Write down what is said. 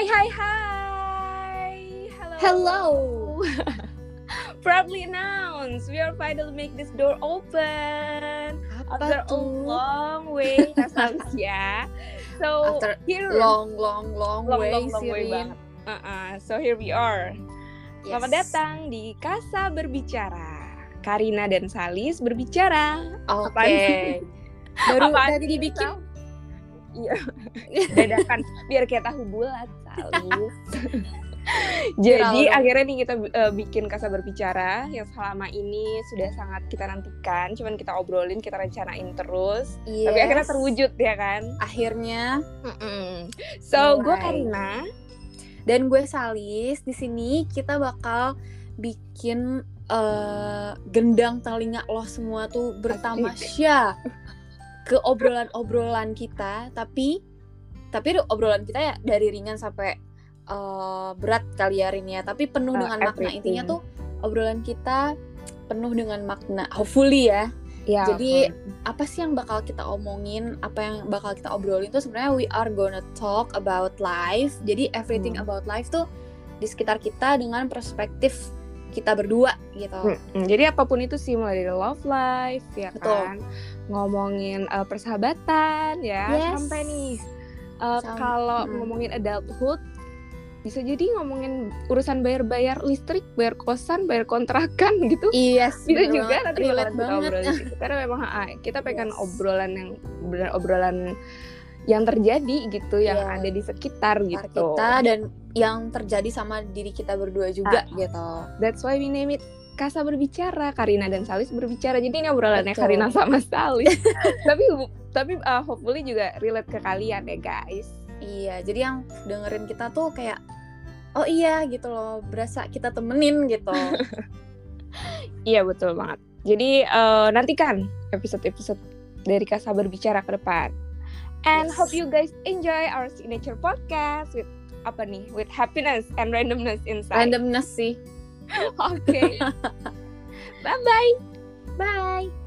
Hai hai hai. Hello. Hello. Proudly announced, we are finally make this door open after Apa a tuh? long way, Nasalis ya. So After here Long, long, long, long, way, long, long way banget. Uh-uh. So here we are. Selamat Yes. datang di Kasa Berbicara. Karina dan Salis berbicara. Oke. Apaan? Baru Apaan tadi dibikin. Iya. Dadakan biar kayak tahu bulat, Salis. Jadi Viral akhirnya nih kita eh, bikin Kasa Berbicara yang selama ini sudah sangat kita nantikan, cuman kita obrolin, kita rencanain terus. Tapi Yes. akhirnya terwujud ya kan? Akhirnya So, gue. Karina. dan gue Salis di sini kita bakal bikin eh, gendang telinga lo semua tuh bertamasya ke obrolan-obrolan kita tapi tapi obrolan kita ya dari ringan sampai eh, berat kali ya Rin ya tapi penuh Uh, dengan makna everything. intinya tuh obrolan kita penuh dengan makna hopefully ya Ya, Jadi, ampun. apa sih yang bakal kita omongin, apa yang bakal kita obrolin tuh sebenarnya we are gonna talk about life. Jadi everything Hmm. about life tuh di sekitar kita dengan perspektif kita berdua gitu. Mm, jadi apa pun itu sih mulai dari love life ya Betul. kan, ngomongin eh, persahabatan ya, Yes. sampai nih Sam- kalau mm. ngomongin adulthood bisa jadi ngomongin urusan bayar-bayar listrik, bayar kosan, bayar kontrakan gitu. Iya, Bisa juga nanti relate bakalan kita banget. obrolin gitu. Karena memang ah, kita pengen Yes. obrolan yang benar obrolan yang terjadi gitu, yang Iya. ada di sekitar Sekitar gitu. kita dan yang terjadi sama diri kita berdua juga Ah. gitu. That's why we name it Kasa berbicara, Karina dan Salis berbicara. Jadi ini obrolannya Betul. Karina sama Salis. tapi tapi uh, hopefully juga relate ke kalian ya guys. Iya, jadi yang dengerin kita tuh kayak oh iya gitu loh, berasa kita temenin gitu. Iya betul banget. Jadi uh, nantikan episode-episode dari Kasa berbicara ke depan. And Yes. hope you guys enjoy our signature podcast with apa nih? With happiness and randomness inside. Randomness sih. Oke. bye bye. Bye.